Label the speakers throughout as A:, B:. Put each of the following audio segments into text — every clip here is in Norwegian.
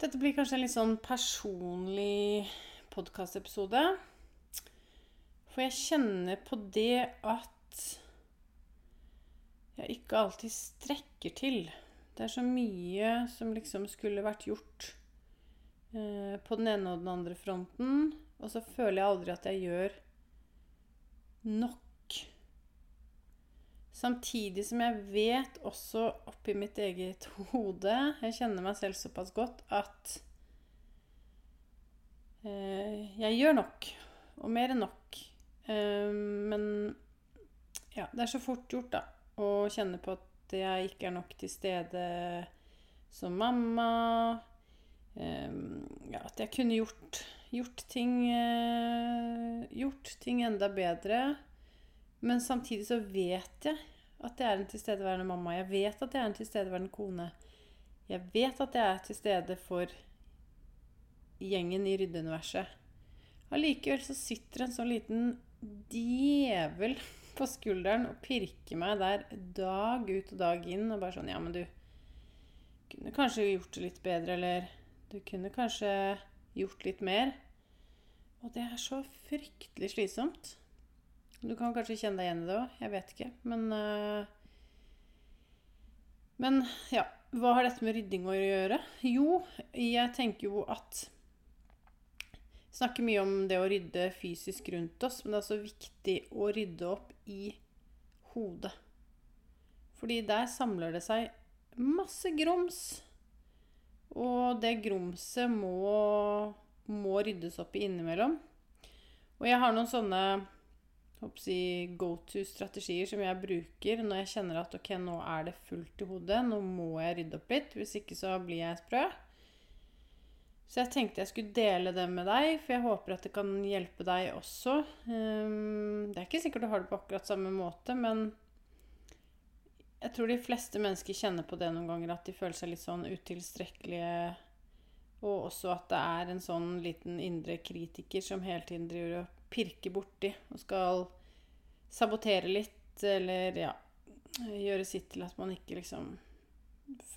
A: Dette blir kanskje en litt sånn personlig podkastepisode. For jeg kjenner på det at jeg ikke alltid strekker til. Det er så mye som liksom skulle vært gjort eh, på den ene og den andre fronten. Og så føler jeg aldri at jeg gjør nok. Samtidig som jeg vet også oppi mitt eget hode Jeg kjenner meg selv såpass godt at eh, jeg gjør nok. Og mer enn nok. Eh, men ja, det er så fort gjort, da, å kjenne på at jeg ikke er nok til stede som mamma. Eh, ja, at jeg kunne gjort, gjort ting eh, Gjort ting enda bedre. Men samtidig så vet jeg at jeg er en tilstedeværende mamma. Jeg vet at jeg er en tilstedeværende kone. Jeg vet at jeg er til stede for gjengen i ryddeuniverset. Allikevel så sitter en sånn liten djevel på skulderen og pirker meg der dag ut og dag inn og bare sånn Ja, men du kunne kanskje gjort det litt bedre, eller du kunne kanskje gjort litt mer. Og det er så fryktelig slitsomt. Du kan kanskje kjenne deg igjen i det òg. Jeg vet ikke. Men uh, Men ja. Hva har dette med rydding å gjøre? Jo, jeg tenker jo at Snakker mye om det å rydde fysisk rundt oss, men det er så viktig å rydde opp i hodet. Fordi der samler det seg masse grums. Og det grumset må, må ryddes opp i innimellom. Og jeg har noen sånne go to-strategier som jeg bruker når jeg kjenner at ok, nå er det fullt i hodet, nå må jeg rydde opp litt, hvis ikke så blir jeg sprø. Så jeg tenkte jeg skulle dele det med deg, for jeg håper at det kan hjelpe deg også. Um, det er ikke sikkert du har det på akkurat samme måte, men jeg tror de fleste mennesker kjenner på det noen ganger, at de føler seg litt sånn utilstrekkelige. Og også at det er en sånn liten indre kritiker som hele tiden driver og pirke borti og skal sabotere litt, eller ja Gjøre sitt til at man ikke liksom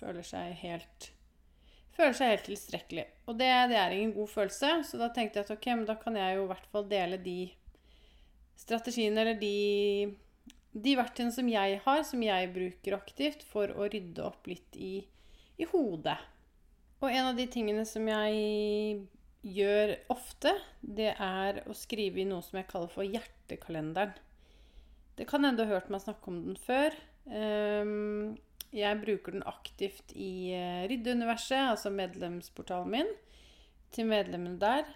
A: føler seg helt Føler seg helt tilstrekkelig. Og det, det er ingen god følelse, så da tenkte jeg at ok, men da kan jeg jo i hvert fall dele de strategiene eller de de verktøyene som jeg har, som jeg bruker aktivt for å rydde opp litt i, i hodet. Og en av de tingene som jeg gjør ofte, det er å skrive i noe som jeg kaller for hjertekalenderen. Det kan hende du har hørt meg snakke om den før. Ehm, jeg bruker den aktivt i eh, Ryddeuniverset, altså medlemsportalen min, til medlemmene der.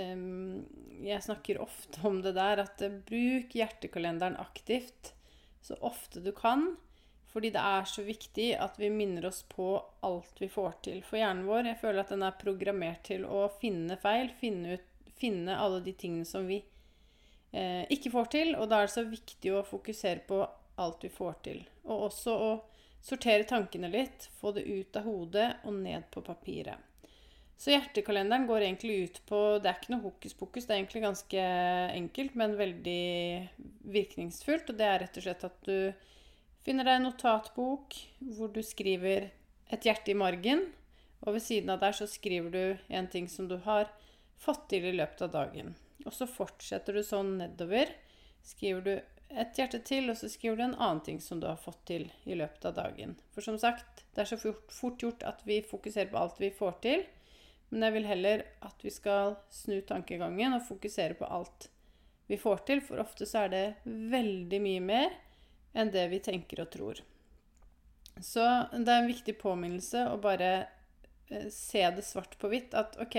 A: Ehm, jeg snakker ofte om det der at eh, bruk hjertekalenderen aktivt så ofte du kan. Fordi det er så viktig at vi minner oss på alt vi får til. For hjernen vår jeg føler at den er programmert til å finne feil, finne, ut, finne alle de tingene som vi eh, ikke får til. Og da er det så viktig å fokusere på alt vi får til. Og også å sortere tankene litt, få det ut av hodet og ned på papiret. Så hjertekalenderen går egentlig ut på Det er ikke noe hokus pokus, det er egentlig ganske enkelt, men veldig virkningsfullt. Og det er rett og slett at du finner deg en notatbok hvor du skriver et hjerte i margen, og ved siden av der så skriver du en ting som du har fått til i løpet av dagen. Og så fortsetter du sånn nedover. Skriver du et hjerte til, og så skriver du en annen ting som du har fått til i løpet av dagen. For som sagt, det er så fort, fort gjort at vi fokuserer på alt vi får til. Men jeg vil heller at vi skal snu tankegangen og fokusere på alt vi får til, for ofte så er det veldig mye mer enn det vi tenker og tror. Så det er en viktig påminnelse å bare eh, se det svart på hvitt. At OK,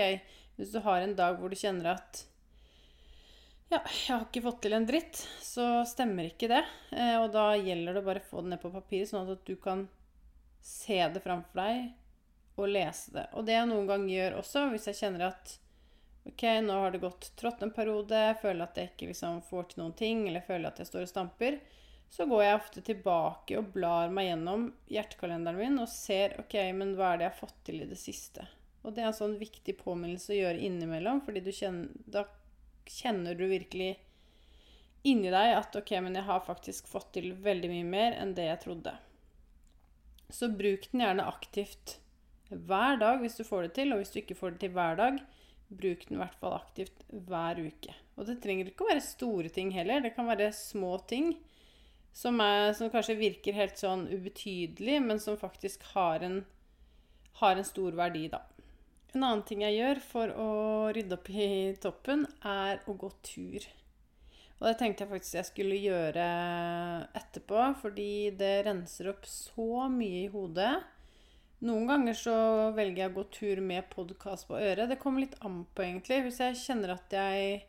A: hvis du har en dag hvor du kjenner at ja, jeg har ikke fått til en dritt, så stemmer ikke det. Eh, og da gjelder det bare å få det ned på papiret, sånn at du kan se det framfor deg og lese det. Og det jeg noen ganger gjør også, hvis jeg kjenner at OK, nå har det gått trått en periode, føler at jeg ikke liksom får til noen ting, eller føler at jeg står og stamper, så går jeg ofte tilbake og blar meg gjennom hjertekalenderen min og ser OK, men hva er det jeg har fått til i det siste? Og det er en sånn viktig påminnelse å gjøre innimellom, fordi kjenner, da kjenner du virkelig inni deg at OK, men jeg har faktisk fått til veldig mye mer enn det jeg trodde. Så bruk den gjerne aktivt hver dag hvis du får det til, og hvis du ikke får det til hver dag, bruk den i hvert fall aktivt hver uke. Og det trenger ikke å være store ting heller. Det kan være små ting som, er, som kanskje virker helt sånn ubetydelig, men som faktisk har en, har en stor verdi, da. En annen ting jeg gjør for å rydde opp i toppen, er å gå tur. Og det tenkte jeg faktisk jeg skulle gjøre etterpå, fordi det renser opp så mye i hodet. Noen ganger så velger jeg å gå tur med podkast på øret. Det kommer litt an på, egentlig. Hvis jeg kjenner at jeg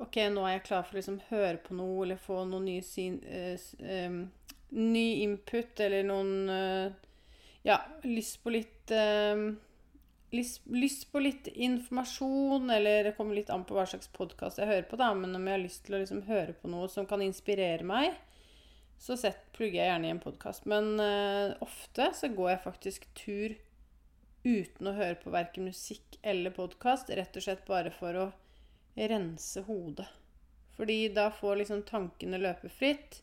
A: Ok, nå er jeg klar for å liksom høre på noe, eller få noen nye syn, uh, um, ny input, eller noen uh, Ja, lyst på litt uh, lyst, lyst, på litt informasjon, eller det kommer litt an på hva slags podkast jeg hører på, da, men om jeg har lyst til å liksom høre på noe som kan inspirere meg, så sett, plugger jeg gjerne i en podkast. Men uh, ofte så går jeg faktisk tur uten å høre på verken musikk eller podkast. Rett og slett bare for å rense hodet. Fordi da får liksom tankene løpe fritt.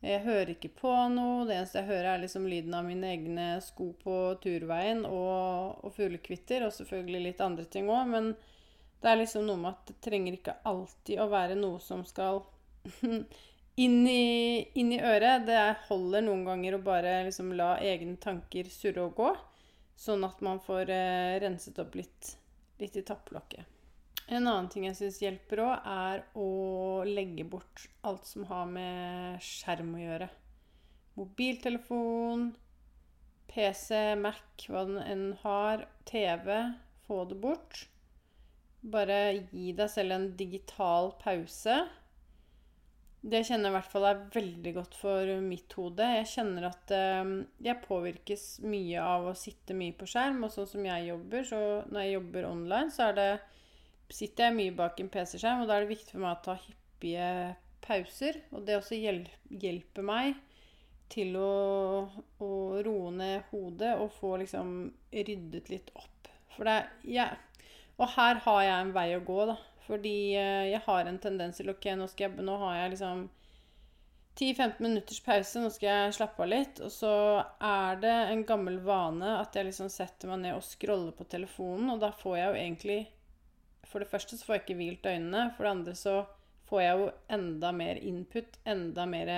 A: Jeg hører ikke på noe. Det eneste jeg hører, er liksom lyden av mine egne sko på turveien og, og fuglekvitter. Og selvfølgelig litt andre ting òg. Men det er liksom noe med at det trenger ikke alltid å være noe som skal inn i, inn i, øret. Det holder noen ganger å bare liksom la egne tanker surre og gå, sånn at man får eh, renset opp litt, litt i tapplokket. En annen ting jeg syns hjelper òg, er å legge bort alt som har med skjerm å gjøre. Mobiltelefon, PC, Mac, hva den enn har, TV. Få det bort. Bare gi deg selv en digital pause det kjenner jeg i hvert fall er veldig godt for mitt hode. Jeg kjenner at eh, jeg påvirkes mye av å sitte mye på skjerm. Og sånn som jeg jobber, så når jeg jobber online, så er det, sitter jeg mye bak en PC-skjerm. Og da er det viktig for meg å ta hyppige pauser. Og det også hjelper meg til å, å roe ned hodet og få liksom ryddet litt opp. For det ja, Og her har jeg en vei å gå, da. Fordi eh, jeg har en tendens til OK, nå, jeg, nå har jeg liksom 10-15 minutters pause, nå skal jeg slappe av litt. Og så er det en gammel vane at jeg liksom setter meg ned og scroller på telefonen, og da får jeg jo egentlig For det første så får jeg ikke hvilt øynene. For det andre så får jeg jo enda mer input, enda mer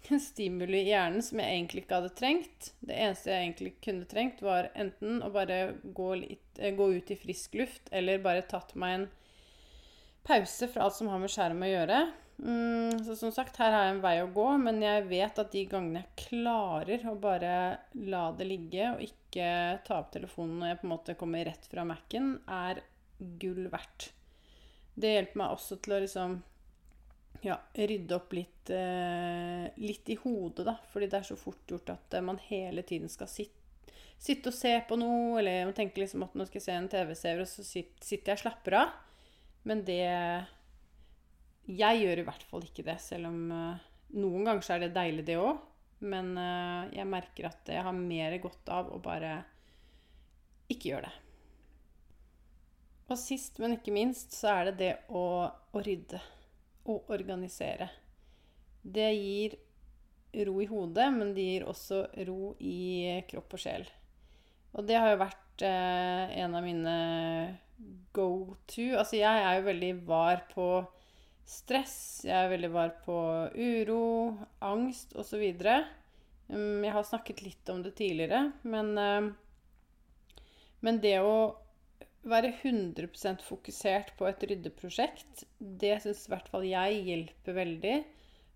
A: stimuli i hjernen som jeg egentlig ikke hadde trengt. Det eneste jeg egentlig kunne trengt, var enten å bare gå, litt, eh, gå ut i frisk luft, eller bare tatt meg en pause fra alt som har med skjerm å gjøre. Mm, så som sagt, her har jeg en vei å gå, men jeg vet at de gangene jeg klarer å bare la det ligge og ikke ta opp telefonen når jeg på en måte kommer rett fra Mac-en, er gull verdt. Det hjelper meg også til å liksom ja, rydde opp litt, eh, litt i hodet, da. Fordi det er så fort gjort at eh, man hele tiden skal sitte, sitte og se på noe, eller man tenker liksom at nå skal jeg se en TV-serie, og så sitter jeg og slapper av. Men det Jeg gjør i hvert fall ikke det, selv om uh, noen ganger så er det deilig, det òg. Men uh, jeg merker at jeg har mer godt av å bare ikke gjøre det. Og sist, men ikke minst, så er det det å, å rydde. Og organisere. Det gir ro i hodet, men det gir også ro i kropp og sjel. Og det har jo vært eh, en av mine go to. Altså, jeg er jo veldig var på stress. Jeg er veldig var på uro, angst osv. Um, jeg har snakket litt om det tidligere, men, uh, men det å være 100% fokusert på et ryddeprosjekt, det syns i hvert fall jeg hjelper veldig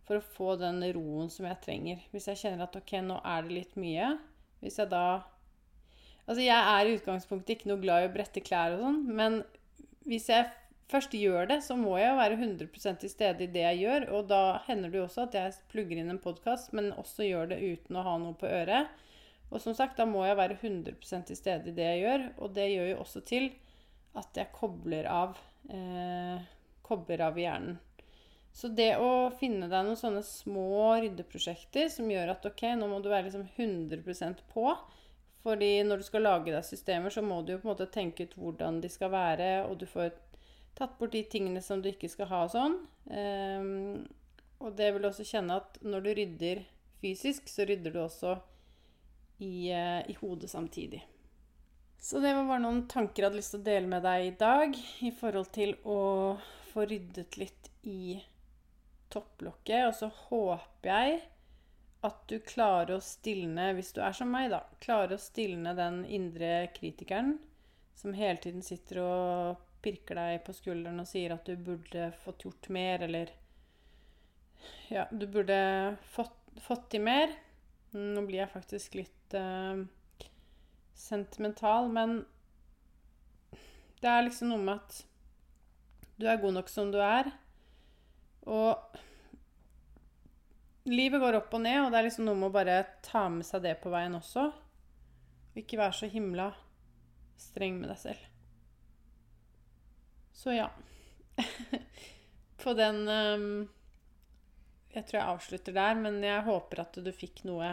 A: for å få den roen som jeg trenger. Hvis jeg kjenner at ok, nå er det litt mye. Hvis jeg da Altså, jeg er i utgangspunktet ikke noe glad i å brette klær og sånn, men hvis jeg først gjør det, så må jeg være 100% til stede i det jeg gjør. Og da hender det jo også at jeg plugger inn en podkast, men også gjør det uten å ha noe på øret. Og som sagt, da må jeg være 100% til stede i det jeg gjør. Og det gjør jo også til at jeg kobler av, eh, kobler av hjernen. Så det å finne deg noen sånne små ryddeprosjekter som gjør at ok, nå må du være liksom 100% på. Fordi når du skal lage deg systemer, så må du jo på en måte tenke ut hvordan de skal være, og du får tatt bort de tingene som du ikke skal ha og sånn. Um, og det vil også kjenne at når du rydder fysisk, så rydder du også i, uh, i hodet samtidig. Så det var bare noen tanker jeg hadde lyst til å dele med deg i dag i forhold til å få ryddet litt i topplokket. Og så håper jeg at du klarer å stilne, hvis du er som meg, da, klarer å stilne den indre kritikeren som hele tiden sitter og pirker deg på skulderen og sier at du burde fått gjort mer, eller Ja, du burde fått, fått til mer. Nå blir jeg faktisk litt sentimental, men det er liksom noe med at du er god nok som du er. Og livet går opp og ned, og det er liksom noe med å bare ta med seg det på veien også. Og ikke være så himla streng med deg selv. Så ja. På den um, Jeg tror jeg avslutter der, men jeg håper at du fikk noe